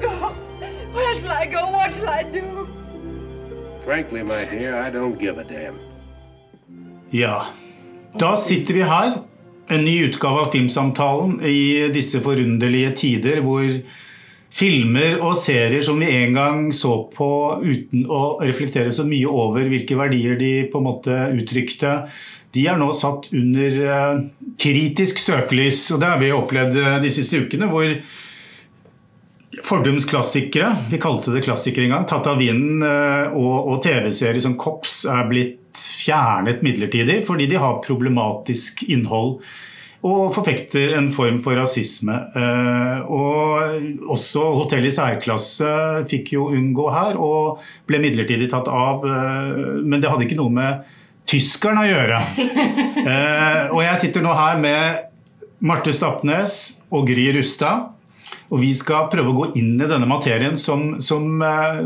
go. Where shall I go? What shall I do? Frankly, my dear, I don't give a damn. Ja, da sitter vi her. En ny utgave av Filmsamtalen i disse forunderlige tider hvor filmer og serier som vi en gang så på uten å reflektere så mye over hvilke verdier de på en måte uttrykte, de er nå satt under eh, kritisk søkelys. Og det har vi opplevd eh, de siste ukene, hvor fordums klassikere, vi kalte det klassikere en gang, tatt av vinden, eh, og, og TV-serier som Kops er blitt fjernet midlertidig fordi de har problematisk innhold og forfekter en form for rasisme. Eh, og også Hotell i særklasse fikk jo unngå her og ble midlertidig tatt av. eh, Men det hadde ikke noe med tyskerne å gjøre. Eh, Og jeg sitter nå her med Marte Stapnes og Gry Rustad. Og vi skal prøve å gå inn i denne materien som, som eh,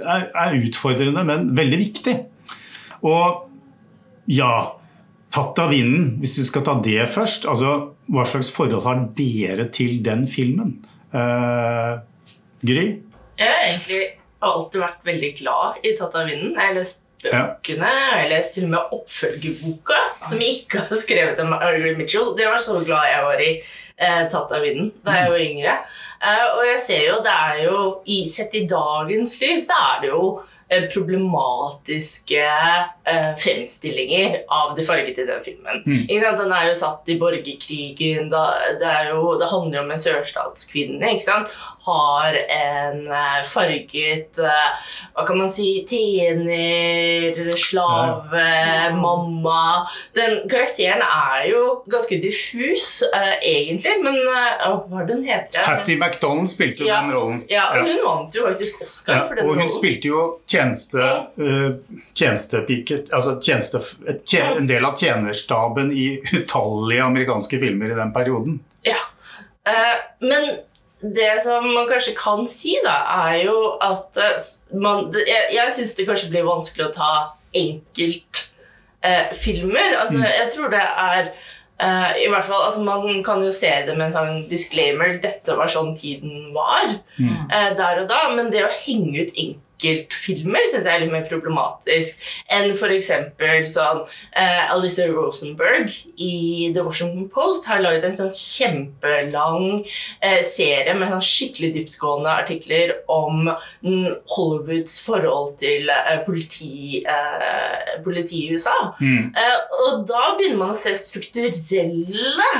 er, utfordrende, men veldig viktig. Og ja, tatt av vinden, hvis vi skal ta det først. altså Hva slags forhold har dere til den filmen? Eh, Gry? Jeg har egentlig alltid vært veldig glad i Tatt av vinden. Jeg har lest bøkene, jeg har lest til og med oppfølgerboka, som jeg ikke har skrevet av Margaret Mitchell. Det var så glad jeg var i eh, Tatt av vinden da jeg var yngre. Eh, og jeg ser jo, det er jo i, Sett i dagens lys så er det jo eh, problematiske eh, fremstillinger av det farget i den filmen. Mm. Den er jo satt i borgerkrigen. Da, det, jo, det handler jo om en sørstatskvinne. ikke sant? Har en eh, farget eh, Hva kan man si Tjener, slave, mamma Den karakteren er jo ganske diffus, eh, egentlig, men hva er det hun heter? Hattie MacDonald spilte jo Ja. den rollen. Ja, og Hun vant jo faktisk Oscar Ja, for den og hun rollen. spilte jo tjeneste, uh, tjenestepike Altså tjeneste, tjen, en del av tjenerstaben i utallige amerikanske filmer i den perioden. Ja. Men det som man kanskje kan si, da, er jo at eh, man Jeg, jeg syns det kanskje blir vanskelig å ta enkeltfilmer. filmer. altså, Mm. Jeg tror det er eh, i hvert fall, altså Man kan jo se det med en sånn disclaimer 'dette var sånn tiden var' Mm. eh, der og da. Men det å henge ut enkeltfilmer syns jeg er litt mer problematisk enn f.eks. sånn uh, Alice Rosenberg i The Washington Post har laget en sånn kjempelang uh, serie med sånn skikkelig dyptgående artikler om Hollywoods forhold til uh, politi, uh, politi i USA. Mm. Eh, og da begynner man å se strukturelle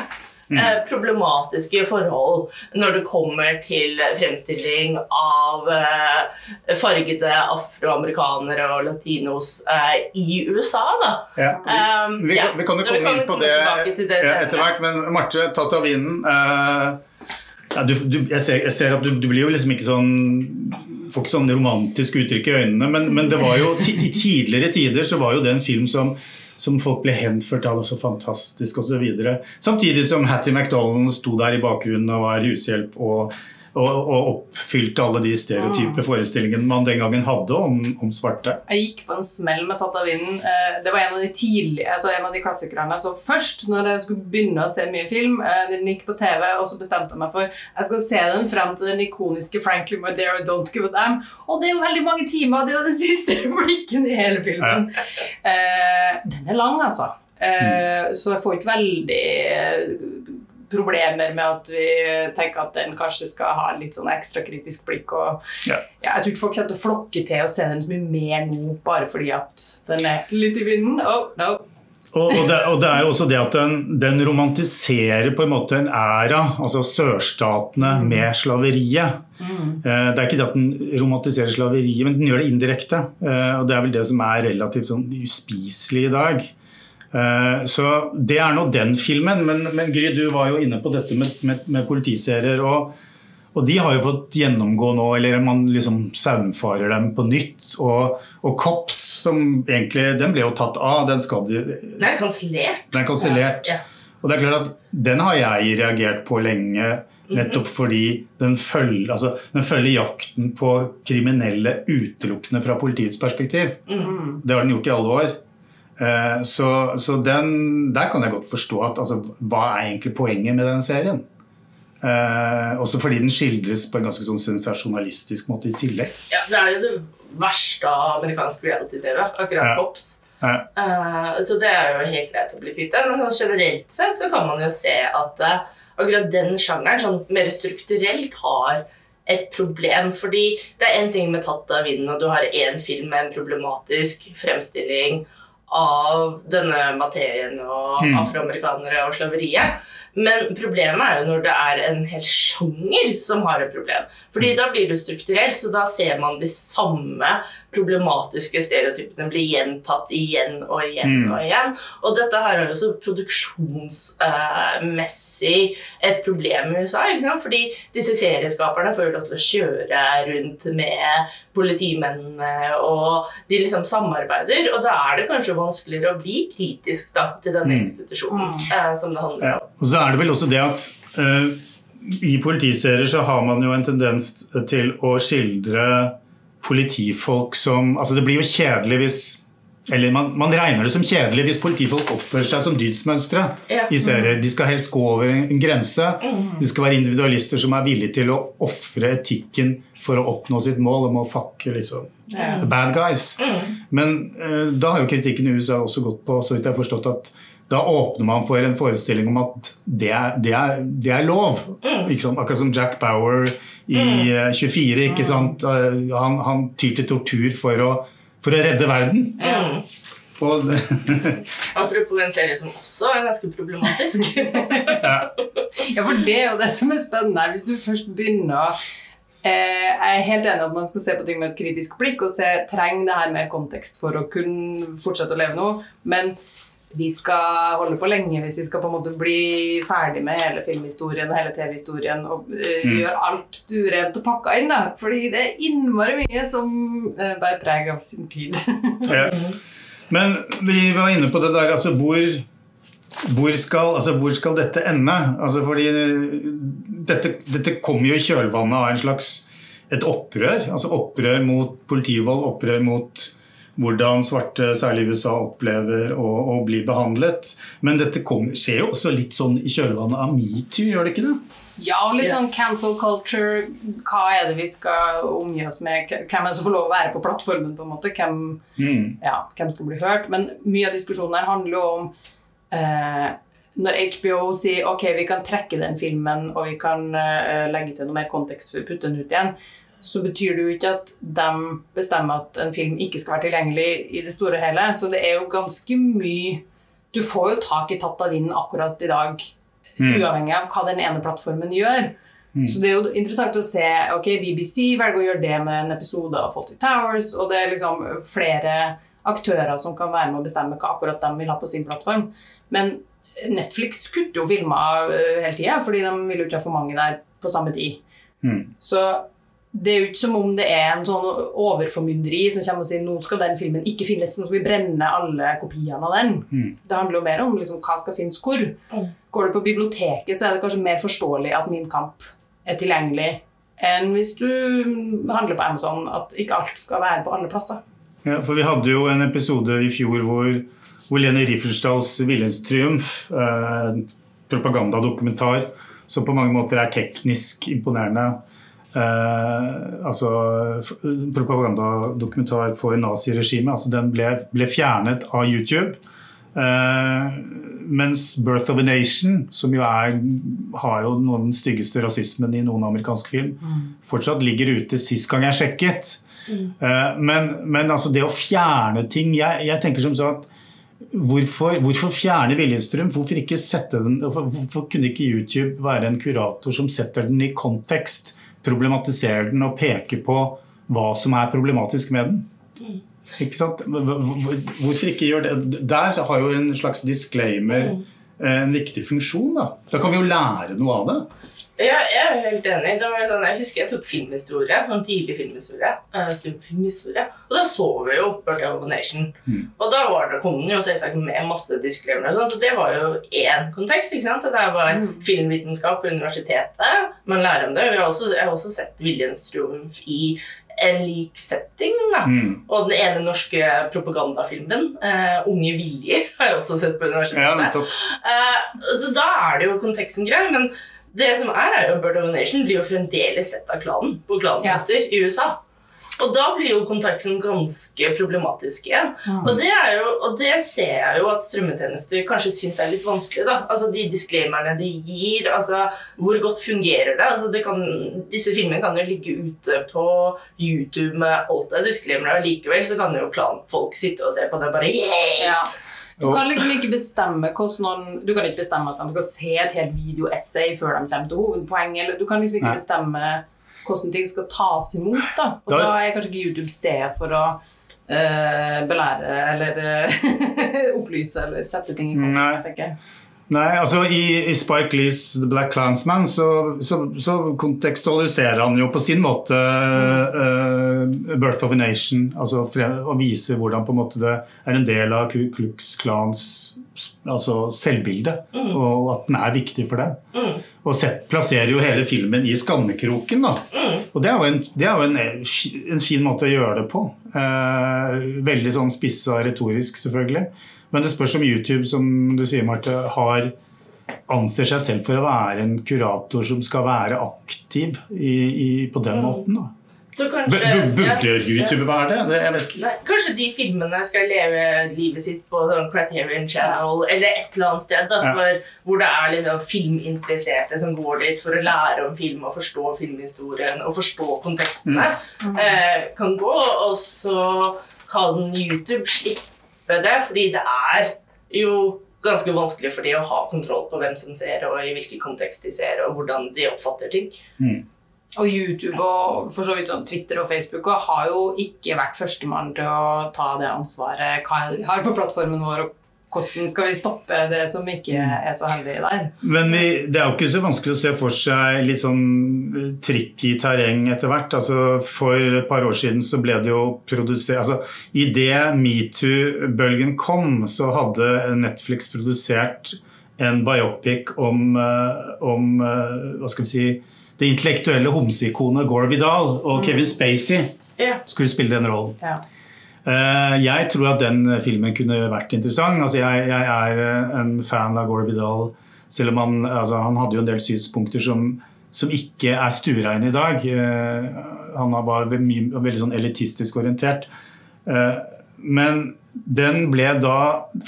eh, problematiske forhold når det kommer til fremstilling av eh, fargede afroamerikanere og latinos eh, i USA. Da. Ja. Um, Vi, ja. vi kan jo komme kan inn på det, det ja, etter hvert, men Marte, ta av vinden eh, ja, du, du, jeg, ser, jeg ser at du, du blir jo liksom ikke sånn Får ikke sånn romantisk uttrykk i øynene, men, men det var jo i tidligere tider så var jo det en film som som folk ble henført av, så fantastisk osv. Samtidig som Hattie McDonald sto der i bakgrunnen og var hushjelp og, og, oppfylte alle de stereotype forestillingene man den gangen hadde om, om svarte. Jeg gikk på en smell med Tatt av vinden. Eh, Det var en av de tidlige, altså en av de klassikerne så først når jeg skulle begynne å se mye film. Eh, Den gikk på TV, og så bestemte jeg meg for jeg skal se den frem til den ikoniske Franklin I Don't Give a Damn. Og det er jo veldig mange timer. Det er jo den siste replikken i hele filmen. Ja. Den er lang, altså. Eh, Så jeg får ikke veldig eh, problemer med at vi tenker at den kanskje skal ha litt sånn ekstra kritisk blikk. og Ja. ja, jeg tror ikke folk kommer til å flokke til å se den så mye mer nå, bare fordi at den er litt i vinden. Oh, no. Og, og, det, og det er jo også det at den, den romantiserer på en måte en æra, altså sørstatene med slaveriet. Mm. Det er ikke det at den romantiserer slaveriet, men den gjør det indirekte. Eh, Og det er vel det som er relativt sånn uspiselig i dag. Eh, Så det er nå den filmen. Men, men Gry, du var jo inne på dette med, med, med politiserier. Og, og de har jo fått gjennomgå nå, eller man liksom saumfarer dem på nytt. Og, og Kops, som egentlig Den ble jo tatt av. Den skal de Den er kansellert. den er kansellert. Ja. Og det er klart at den har jeg reagert på lenge. Nettopp fordi den følger, altså, den følger jakten på kriminelle utelukkende fra politiets perspektiv. Mm. Det har den gjort i alle år. Eh, Så, så den, der kan jeg godt forstå at altså, hva er egentlig poenget med den serien? Eh, også fordi den skildres på en ganske sånn sensasjonalistisk måte i tillegg. Ja, det er jo det verste av amerikansk reality-TV. Akkurat Ja. Pops. Ja. Eh, så det er jo helt greit å bli kvitt det. Men sånn generelt sett så kan man jo se at eh, akkurat den sjangeren sånn mer strukturelt har et problem. Fordi det er én ting med tatt av vinden, og du har én film med en problematisk fremstilling av denne materien og Mm. afroamerikanere og slaveriet. Men problemet er jo når det er en hel sjanger som har et problem. Fordi da blir det strukturelt, så da ser man de samme problematiske stereotypene bli gjentatt igjen og igjen Mm. og igjen. Og dette her er jo også produksjonsmessig et problem i USA. ikke sant? Fordi disse serieskaperne får jo lov til å kjøre rundt med politimennene, og de liksom samarbeider. Og da er det kanskje vanskeligere å bli kritisk da, til denne Mm. institusjonen Mm. eh, som det handler Ja. om. Og så er det vel også det at uh, i politiserier så har man jo en tendens til å skildre politifolk som Altså det blir jo kjedelig hvis eller man, man regner det som kjedelig hvis politifolk oppfører seg som dydsmønstre Ja. i serier. De skal helst gå over en en grense. Mm. De skal være individualister som er villige til å ofre etikken for å oppnå sitt mål om å fucke liksom, Ja. the bad guys. Mm. Men uh, da har jo kritikken i USA også gått på så vidt jeg har forstått at da åpner man for en forestilling om at det er, det er, det er lov. Ikke sant? Akkurat som Jack Bauer i mm. 24. ikke sant? Eh, Han, han tyr til tortur for å, for å redde verden. Mm. Og, Apropos en serie som også er ganske problematisk. ja. Ja, for det er jo det som er spennende her. Hvis du først begynner eh, Jeg er helt enig at man skal se på ting med et kritisk blikk og se trenger det her mer kontekst for å kunne fortsette å leve noe. Men vi skal holde på lenge hvis vi skal på en måte bli ferdig med hele filmhistorien og hele TV-historien og uh, Mm. gjøre alt urent og pakka inn. da. Fordi det er innmari mye som uh, bærer preg av sin tid. Ja. Men vi var inne på det der, altså hvor, hvor, skal, altså hvor skal dette ende? Altså fordi eh, dette, dette kommer jo i kjølvannet av en slags et opprør. Altså opprør mot politivold, opprør mot hvordan svarte, særlig i USA, opplever å, å bli behandlet. Men dette kom, skjer jo også litt sånn i kjølvannet av metoo, gjør det ikke det? Ja, og litt sånn cancel culture. Hva er det vi skal omgi oss med? Hvem er det som får lov å være på plattformen? på en måte? Hvem, Mm. ja, hvem skal bli hørt? Men mye av diskusjonen her handler jo om eh, når HBO sier ok, vi kan trekke den filmen og vi kan eh, legge til noe mer kontekst for å putte den ut igjen, så betyr det jo ikke at de bestemmer at en film ikke skal være tilgjengelig i det store og hele. Så det er jo ganske mye Du får jo tak i Tatt av vinden akkurat i dag, Mm. uavhengig av hva den ene plattformen gjør. Mm. Så det er jo interessant å se ok, BBC velger å gjøre det med en episode av Fawlty Towers, og det er liksom flere aktører som kan være med å bestemme hva akkurat de vil ha på sin plattform. Men Netflix kutter jo filmer eh, hele tida, fordi de vil jo ikke ha for mange der på samme tid. Mm. Så det er jo ikke som om det er en sånn overformynderi som kommer og sier nå skal den filmen ikke finnes, nå skal vi brenne alle kopiene av den. Mm. Det handler jo mer om liksom, hva skal finnes hvor. Mm. Går du på biblioteket, så er det kanskje mer forståelig at Min kamp er tilgjengelig enn hvis du handler på Amazon, at ikke alt skal være på alle plasser. Ja, for vi hadde jo en episode i fjor hvor, hvor Lene Riefenstahls 'Viljens triumf', eh, propagandadokumentar, som på mange måter er teknisk imponerende eh, altså propagandadokumentar for naziregimet. Altså den ble, ble fjernet av YouTube. Eh, mens 'Birth of a Nation', som jo er, har jo noe av den styggeste rasismen i noen amerikansk film, fortsatt ligger ute sist gang jeg sjekket. Eh, Men, men altså det å fjerne ting Jeg, jeg tenker som så at Hvorfor, hvorfor fjerne den, hvorfor, hvorfor kunne ikke YouTube være en kurator som setter den i kontekst, problematiserer den og peker på hva som er problematisk med den? Ikke sant? Hvor- hvor- Hvorfor ikke gjøre det? Der har jo en slags disclaimer eh, en viktig funksjon. Da, da kan vi jo lære noe av det. Ja, jeg er helt enig. Det var sånn, jeg husker jeg tok filmhistorie, sånn tidlig filmhistorie, uh, filmhistorie og da så vi jo Birth of a Nation. Mm. Og da var det, kom den jo selvsagt med masse disklemmer. sånn, så det var jo én kontekst, ikke sant? Det var Mm. filmvitenskap på universitetet, man lærer om det. Vi har også, jeg har også sett Viljens triumf i en lik setting, da. Mm. Og den ene norske propagandafilmen, uh, Unge viljer, har jeg også sett på universitetet. Ja. Eh, så da er det jo konteksten grei, men det som er, er jo Bird of a Nation blir jo fremdeles sett av klanen på klanmøter i USA. Og da blir jo kontakten ganske problematisk igjen. Mm. Og, det er jo, og det ser jeg jo at strømmetjenester kanskje syns er litt vanskelig. da. Altså De disclaimerne de gir, altså hvor godt fungerer det? Altså det kan, Disse filmene kan jo ligge ute på YouTube med alt det disclaimere, og likevel så kan jo klanfolk sitte og se på det og bare yeah! Ja. Du kan liksom ikke bestemme hvordan Du kan ikke bestemme at de skal se et helt videoessay før de kommer til hovedpoenget. eller Du kan liksom ikke Nei. bestemme hvordan ting skal tas imot. da. Og Da- da er kanskje ikke YouTube stedet for å uh, belære eller uh, opplyse eller sette ting i kontekst, tenker jeg. Nei, altså i, i Spike Lees The Black Clansman så, så, så kontekstualiserer han jo på sin måte uh, Birth of a Nation. Altså og viser hvordan på en måte det er en del av Ku Klux Klans altså selvbilde. Og at den er viktig for dem. Mm. Og set, plasserer jo hele filmen i skammekroken. da. Og det er jo, en, det er jo en, en fin måte å gjøre det på. Eh, veldig sånn spissa retorisk, selvfølgelig. Men det spørs om YouTube, som du sier, Marte, har anser seg selv for å være en kurator som skal være aktiv i, i, på den måten. da. Så kanskje b- burde YouTube være det? det jeg vet ikke. Nei, kanskje de filmene skal leve livet sitt på sånn Criterion Channel eller et eller annet sted. Da, for, hvor det er liksom filminteresserte som går dit for å lære om film og forstå filmhistorien og forstå kontekstene. Eh, kan gå, og så kan YouTube slippe det, fordi det er jo ganske vanskelig for de å ha kontroll på hvem som ser, og i hvilken kontekst de ser, og hvordan de oppfatter ting. Og YouTube og for så vidt sånn Twitter og Facebook og har jo ikke vært førstemann til å ta det ansvaret. Hva vi har på plattformen vår, og hvordan skal vi stoppe det som ikke er så heldig der? Men vi, det er jo ikke så vanskelig å se for seg litt sånn tricky terreng etter hvert. Altså, for et par år siden så ble det jo produsert altså, Idet metoo-bølgen kom, så hadde Netflix produsert en biopic om, eh, om eh, hva skal vi si, det intellektuelle homseikonet Gore Vidal og Kevin Spacey skulle spille den rollen. Ja. Eh, Jeg tror at den filmen kunne vært interessant. Altså jeg, jeg er en fan av Gore Vidal, selv om han, altså han hadde jo en del synspunkter som, som ikke er stuereine i dag. Han var ve- veldig sånn elitistisk orientert. Men den ble da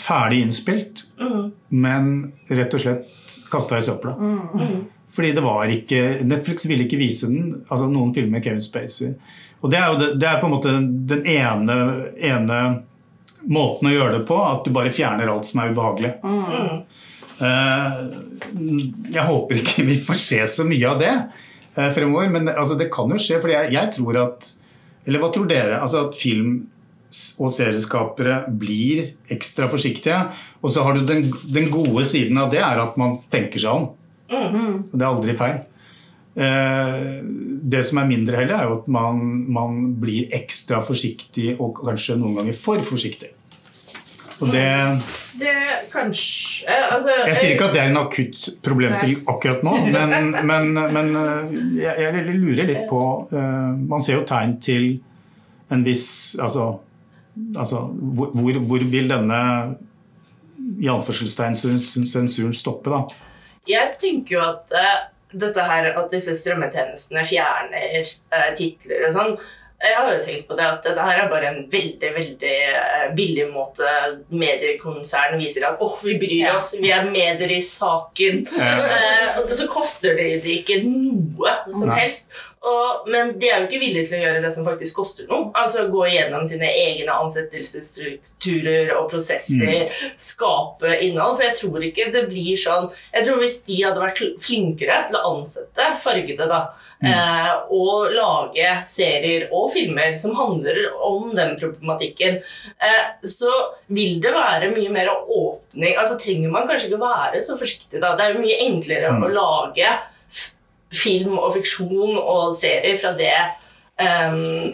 ferdig innspilt, men rett og slett kasta i søpla. Fordi det var ikke Netflix ville ikke vise den. altså Noen filmer med Kevin Spacey. Og det er jo det, er på en måte den ene, ene måten å gjøre det på. At du bare fjerner alt som er ubehagelig. Eh, jeg håper ikke vi får se så mye av det eh, fremover. Men altså, det kan jo skje. For jeg, jeg tror at Eller hva tror dere? Altså at film og serieskapere blir ekstra forsiktige. Og så har du den, den gode siden av det er at man tenker seg om. Mm. det er aldri feil. Eh, det som er mindre heldig, er jo at man, man blir ekstra forsiktig, og kanskje noen ganger for forsiktig. Og det, Det kanskje altså, jeg sier ikke at det er en akutt problemstilling akkurat nå, men, men, men eh, jeg, jeg lurer litt på eh, Man ser jo tegn til en viss Altså, altså hvor, hvor, hvor vil denne i anførselstegn sensuren stoppe, da? Jeg tenker jo at uh, dette her, at disse strømmetjenestene fjerner uh, titler og sånn Jeg har jo tenkt på det at dette her er bare en veldig veldig eh, billig måte mediekonsern viser at åh, vi bryr oss, vi er med dere i saken. Ja. Og så koster det det ikke noe som Nei. helst. Og, men de er jo ikke villige til å gjøre det som faktisk koster noe. Altså gå gjennom sine egne ansettelsesstrukturer og prosesser, skape innhold. For jeg tror ikke det blir sånn Jeg tror hvis de hadde vært flinkere til å ansette fargede, da, eh, og lage serier og filmer som handler om den problematikken, eh, så vil det være mye mer åpning. Altså trenger man kanskje ikke være så forsiktig, da. Det er jo mye enklere Mm. å lage film og fiksjon og serier fra det um,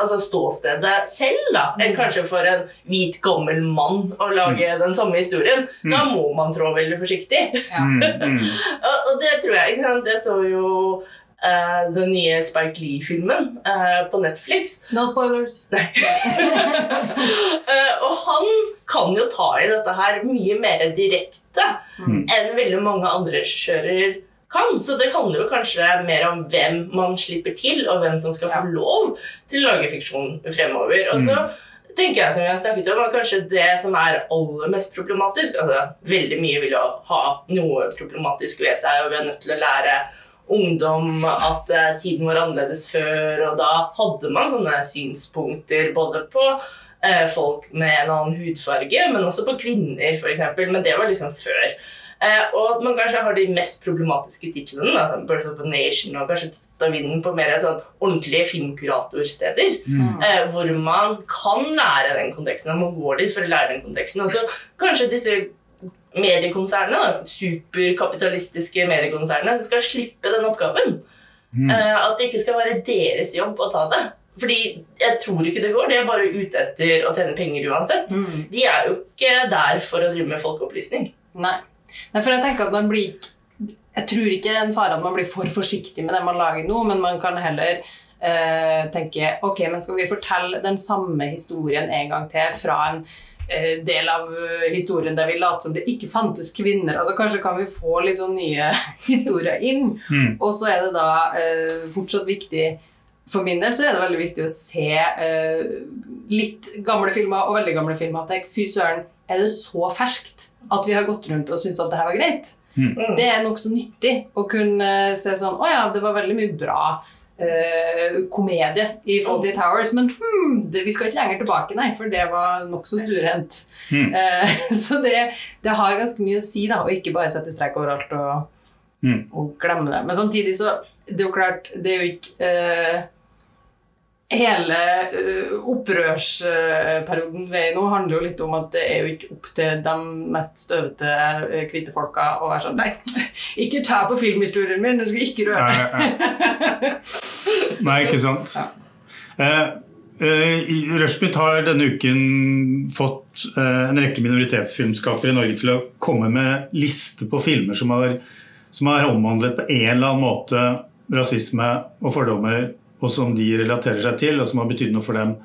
altså ståstedet selv, da, enn kanskje for en hvit, gammel mann å lage den samme historien. Da må man trå veldig forsiktig. Ja. mm. og, det tror jeg ikke sant? Det så jo Uh, den nye Spike Lee-filmen uh, på Netflix. No spoilers. Eh, og han kan jo ta i dette her mye mer direkte Mm. enn veldig mange andre regissører kan. Så det handler jo kanskje mer om hvem man slipper til, og hvem som skal få lov til å lage fiksjon fremover. Og så tenker jeg som vi har snakket om, at kanskje det som er aller mest problematisk altså Veldig mye vil jo ha noe problematisk ved seg, og vi er nødt til å lære ungdom at eh, tiden var annerledes før, og da hadde man sånne synspunkter både på eh, folk med en annen hudfarge, men også på kvinner, f.eks. Men det var liksom før. Eh, og at man kanskje har de mest problematiske titlene, da, som Birth of a Nation og kanskje ta vinden på mer sånn ordentlige filmkuratorsteder. Eh, hvor man kan lære den konteksten, og man går dit for å lære den konteksten. Og så kanskje disse mediekonsernene, da, superkapitalistiske mediekonsernene, skal slippe den oppgaven. Eh, at det ikke skal være deres jobb å ta det. Fordi jeg tror ikke det går. De er bare ute etter å tjene penger uansett. De er jo ikke der for å drive med folkeopplysning. Nei. Nei, for jeg tenker at man blir Jeg tror ikke en fare at man blir for forsiktig med det man lager nå, men man kan heller eh, tenke Ok, men skal vi fortelle den samme historien en gang til fra en eh, del av historien der vi later som det ikke fantes kvinner? Altså Kanskje kan vi få litt sånn nye historier inn? Mm. Og så er det da eh, fortsatt viktig For min del så er det veldig viktig å se eh, litt gamle filmer og veldig gamle filmer. At jeg Fy søren, er det så ferskt at vi har gått rundt og syntes at det her var greit? Mm. Det er nokså nyttig å kunne se sånn Å ja, det var veldig mye bra eh, komedie i Fawlty Towers, men hmm, det, vi skal ikke lenger tilbake, nei, for det var nokså stuerent. Mm. Eh, så det, det har ganske mye å si, da, og ikke bare sette strek overalt og, Mm. og glemme det. Men samtidig så Det er jo klart, det er jo ikke eh, Hele eh, opprørsperioden vi er i nå, handler jo litt om at det er jo ikke opp til de mest støvete eh, hvite folka å være sånn Nei, ikke ta på filmhistorien min, du skal ikke røre Nei, ja. Nei, ikke sant. Ja. Eh, eh, Rushbit har denne uken fått en rekke minoritetsfilmskapere i Norge til å komme med liste på filmer som har, som har omhandlet på en eller annen måte rasisme og fordommer, og som de relaterer seg til, og som har betydd noe for dem.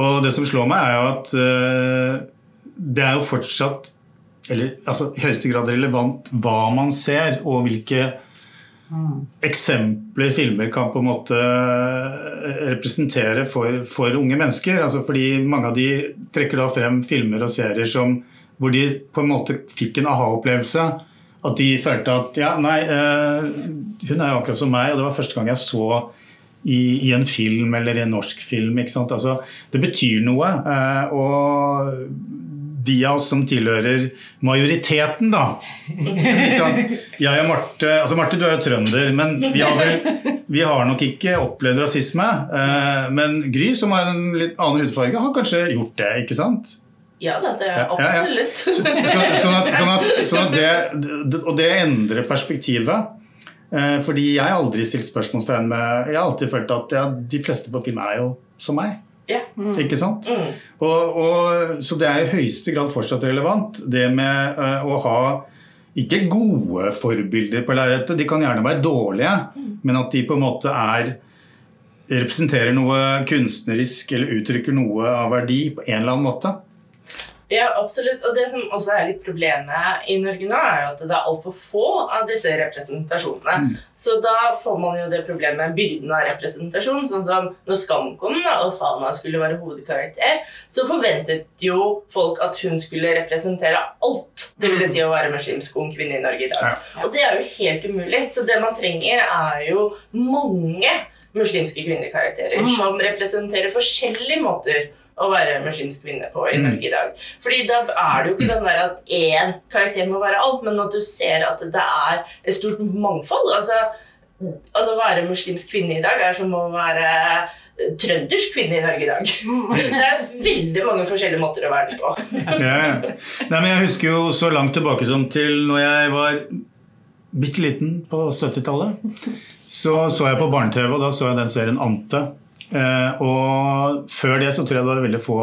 Og det som slår meg, er jo at eh, det er jo fortsatt eller altså, i høyeste grad relevant hva man ser, og hvilke eksempler filmer kan på en måte eh, representere for, for unge mennesker. Altså fordi mange av de trekker da frem filmer og serier som, hvor de på en måte fikk en aha-opplevelse. At de følte at ja, nei, eh, hun er jo akkurat som meg, og det var første gang jeg så i, i en film eller i en norsk film. Altså, det betyr noe. eh, og de av oss som tilhører majoriteten, da. Ikke sant? Jeg og Marte altså Marte, du er jo trønder, men vi har, vel, vi har nok ikke opplevd rasisme. eh, Men Gry, som har en litt annen hudfarge, har kanskje gjort det, ikke sant? Ja da, det er Ja, ja, ja. absolutt. Så, sånn at, sånn at, sånn at det, det, og det endrer perspektivet. Eh, fordi jeg har aldri stilt spørsmålstegn med Jeg har alltid følt at ja, de fleste på film er jo som meg. Ja. Ikke sant? Mm. Og, og, så det er i høyeste grad fortsatt relevant, det med uh, å ha ikke gode forbilder på lerretet. De kan gjerne være dårlige, men at de på en måte er representerer noe kunstnerisk eller uttrykker noe av verdi på en eller annen måte. Ja, absolutt. Og det som også er litt problemet i Norge nå, er jo at det er altfor få av disse representasjonene. Så da får man jo det problemet med byrden av representasjon. Sånn som når Skam kom da, og Sana skulle være hovedkarakter, så forventet jo folk at hun skulle representere alt. Det ville si å være muslimsk ung kvinne i Norge i dag. Og det er jo helt umulig. Så det man trenger, er jo mange muslimske kvinnekarakterer som representerer forskjellige måter å være muslimsk kvinne på i Norge i dag. Fordi da er det jo ikke den der at én karakter må være alt, men at du ser at det er et stort mangfold. Altså, altså å være muslimsk kvinne i dag er som å være trøndersk kvinne i Norge i dag. Det er veldig mange forskjellige måter å være det på. Ja, ja. Nei, men jeg husker jo så langt tilbake som til når jeg var bitte liten på 70-tallet. Så så jeg på barne-TV, og da så jeg den serien Ante. Eh, og før det så tror jeg det var veldig få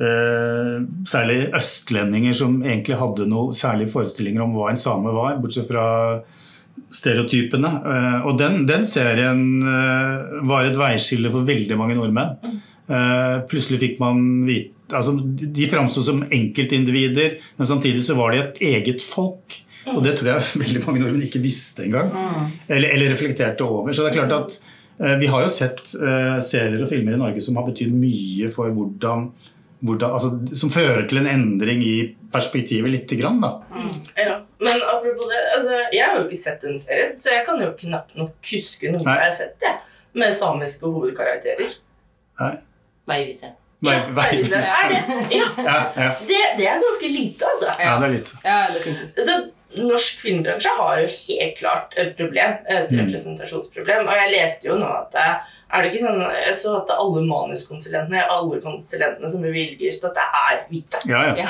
eh, særlig østlendinger som egentlig hadde noe særlige forestillinger om hva en same var, bortsett fra stereotypene. Eh, og den, den serien var et veiskille for veldig mange nordmenn. Plutselig fikk man vite altså, De framsto som enkeltindivider, men samtidig så var de et eget folk. Og det tror jeg veldig mange nordmenn ikke visste engang. Eller, eller reflekterte over. Så det er klart at vi har jo sett eh, serier og filmer i Norge som har betydd mye for hvordan, hvordan altså, Som fører til en endring i perspektivet lite grann, da. Ja. Men apropos det, altså, jeg har jo ikke sett den serien, så jeg kan jo knapt nok huske noe Nei. jeg har sett det, med samiske hovedkarakterer. Nei. Veiviseren. Vei, Ja, det? Ja, Ja, ja. det, det er ganske lite, altså. ja, det er lite. Ja, definitivt. Så norsk filmbransje har jo helt klart et problem, et Mm. representasjonsproblem. Og jeg leste jo nå at det, er det ikke sånn, jeg så at alle manuskonsulentene, alle konsulentene som bevilger støtte, er hvite. Ja, ja. Ja.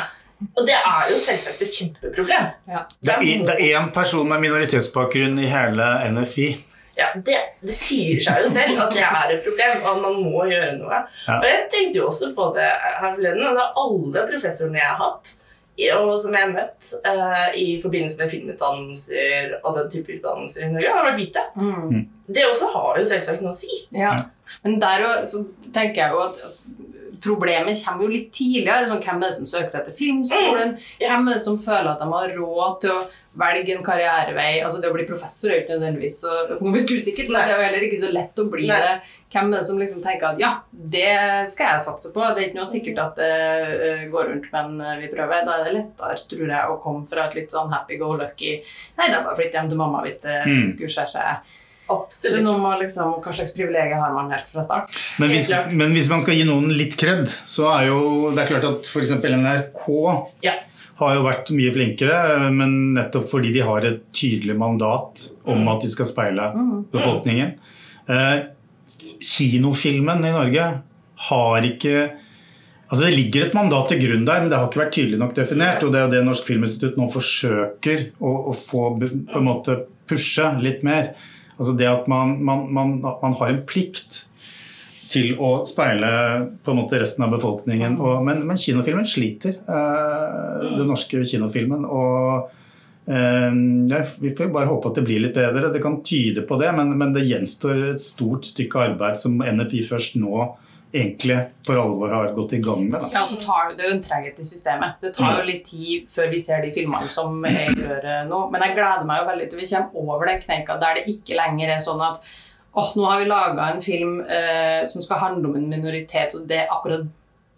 Og det er jo selvsagt et kjempeproblem. Ja. Det er, en- det er én person med minoritetsbakgrunn i hele NFI. Ja, det, det sier seg jo selv at det er et problem, og at man må gjøre noe. Ja. Og jeg tenkte jo også på det her forleden, og det er alle professorene jeg har hatt, og som jeg har møtt uh, i forbindelse med filmutdannelser og den type utdannelser i Norge, har vært hvite. Mm. Det også har jo selvsagt noe å si. Ja. Men der og, så tenker jeg jo at at problemet kommer jo litt tidligere. Sånn, hvem er det som søker seg til filmskolen? Hvem er det som føler at de har råd til å velge en karrierevei? Altså Det å bli professor er jo ikke nødvendigvis så økonomisk usikkert, men det er jo heller ikke så lett å bli Nei. det. Hvem er det som liksom tenker at ja, det skal jeg satse på? Det er ikke noe sikkert at det eh, går rundt, men eh, vi prøver. Da er det lettere, tror jeg, å komme fra et litt sånn happy go lucky Nei, det er bare flytte hjem til mamma hvis det Mm. skulle skje seg. Det er Absolutt. noe med liksom, hva slags privilegier har man helt fra start. Men hvis, men hvis man skal gi noen litt kred, så er jo det er klart at f.eks. NRK Ja. har jo vært mye flinkere, men nettopp fordi de har et tydelig mandat om Mm. at de skal speile befolkningen. Eh, kinofilmen i Norge har ikke Altså Det ligger et mandat til grunn der, men det har ikke vært tydelig nok definert. og Det er jo det Norsk Filminstitutt nå forsøker å, å få på en måte pushe litt mer. Altså det at man, man, man, at man har en plikt til å speile på en måte resten av befolkningen. Og, men, men kinofilmen sliter, eh, den norske kinofilmen. Og eh, ja, vi får jo bare håpe at det blir litt bedre. Det kan tyde på det, men, men det gjenstår et stort stykke arbeid som NFI først nå egentlig for alvor har gått i gang med. Da. Ja, så tar det, det jo en treghet i systemet. Det tar jo litt tid før vi ser de filmene som røret nå. Men jeg gleder meg jo veldig til vi kommer over den kneika der det ikke lenger er sånn at åh, nå har vi laga en film eh, som skal handle om en minoritet, og det er akkurat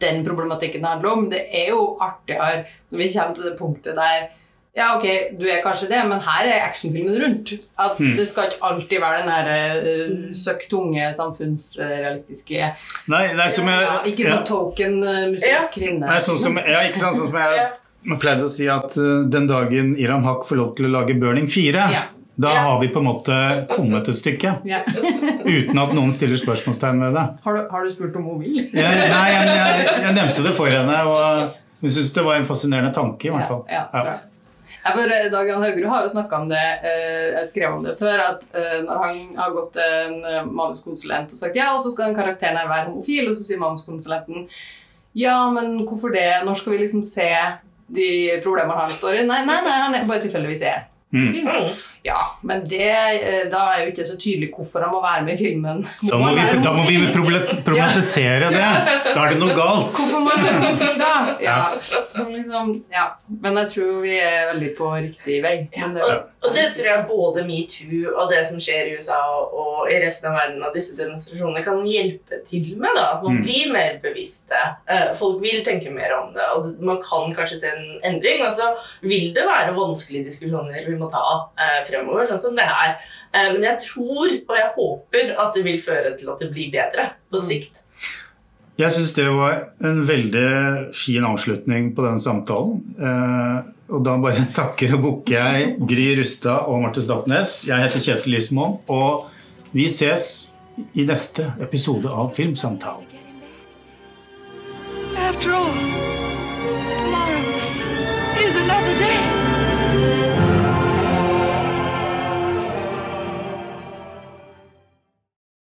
den problematikken det handler om. Det er jo artigere når vi kommer til det punktet der ja, ok, du er kanskje det, men her er actionfilmen rundt. At Det skal ikke alltid være den der uh, søkk tunge, samfunnsrealistiske Nei, nei, som jeg, ja, Ikke ja. sånn token uh, muslimsk kvinne. Nei, sånn som, ja, ikke sant, sånn som jeg jeg pleide å si at uh, den dagen Iram Haq får lov til å lage Burning 4, Ja. da Ja. har vi på en måte kommet et stykke. Ja. Uten at noen stiller spørsmålstegn ved det. Har, du, har du spurt om hun vil? ja, nei, jeg, jeg, jeg nevnte det for henne, og hun syntes det var en fascinerende tanke. i hvert fall. Ja, for eh, Dag Jan Haugerud har jo snakka om det, eh, jeg skrev om det før, at eh, når han har gått til en manuskonsulent og sagt ja, og så skal den karakteren her være homofil, og så sier manuskonsulenten ja, men hvorfor det? Når skal vi liksom se de problemene han står i? Nei, nei, nei han er bare tilfeldigvis er Mm. Ja, men det, eh, da er jo ikke så tydelig hvorfor han må være med i filmen. Da må vi, da må vi problematisere det. Da er det noe galt. Hvorfor må han være homofil da? Ja, liksom, ja. Men jeg tror vi er veldig på riktig vei. Men det, Og, og det tror jeg både metoo og det som skjer i USA og, og i resten av verden av disse demonstrasjonene kan hjelpe til med. da, At man Mm. blir mer bevisste. Eh, folk vil tenke mer om det, og man kan kanskje se en endring. Og så vil det være vanskelige diskusjoner vi må ta eh, fremover, sånn som det er. Eh, men jeg tror og jeg håper at det vil føre til at det blir bedre på Mm. sikt. Jeg syns det var en veldig fin avslutning på denne samtalen. Eh, og da bare takker og bukker jeg Gry Rustad og Marte Stapnes. Jeg heter Kjetil Lismoen, og vi ses i neste episode av Filmsamtalen. After all, tomorrow is another day.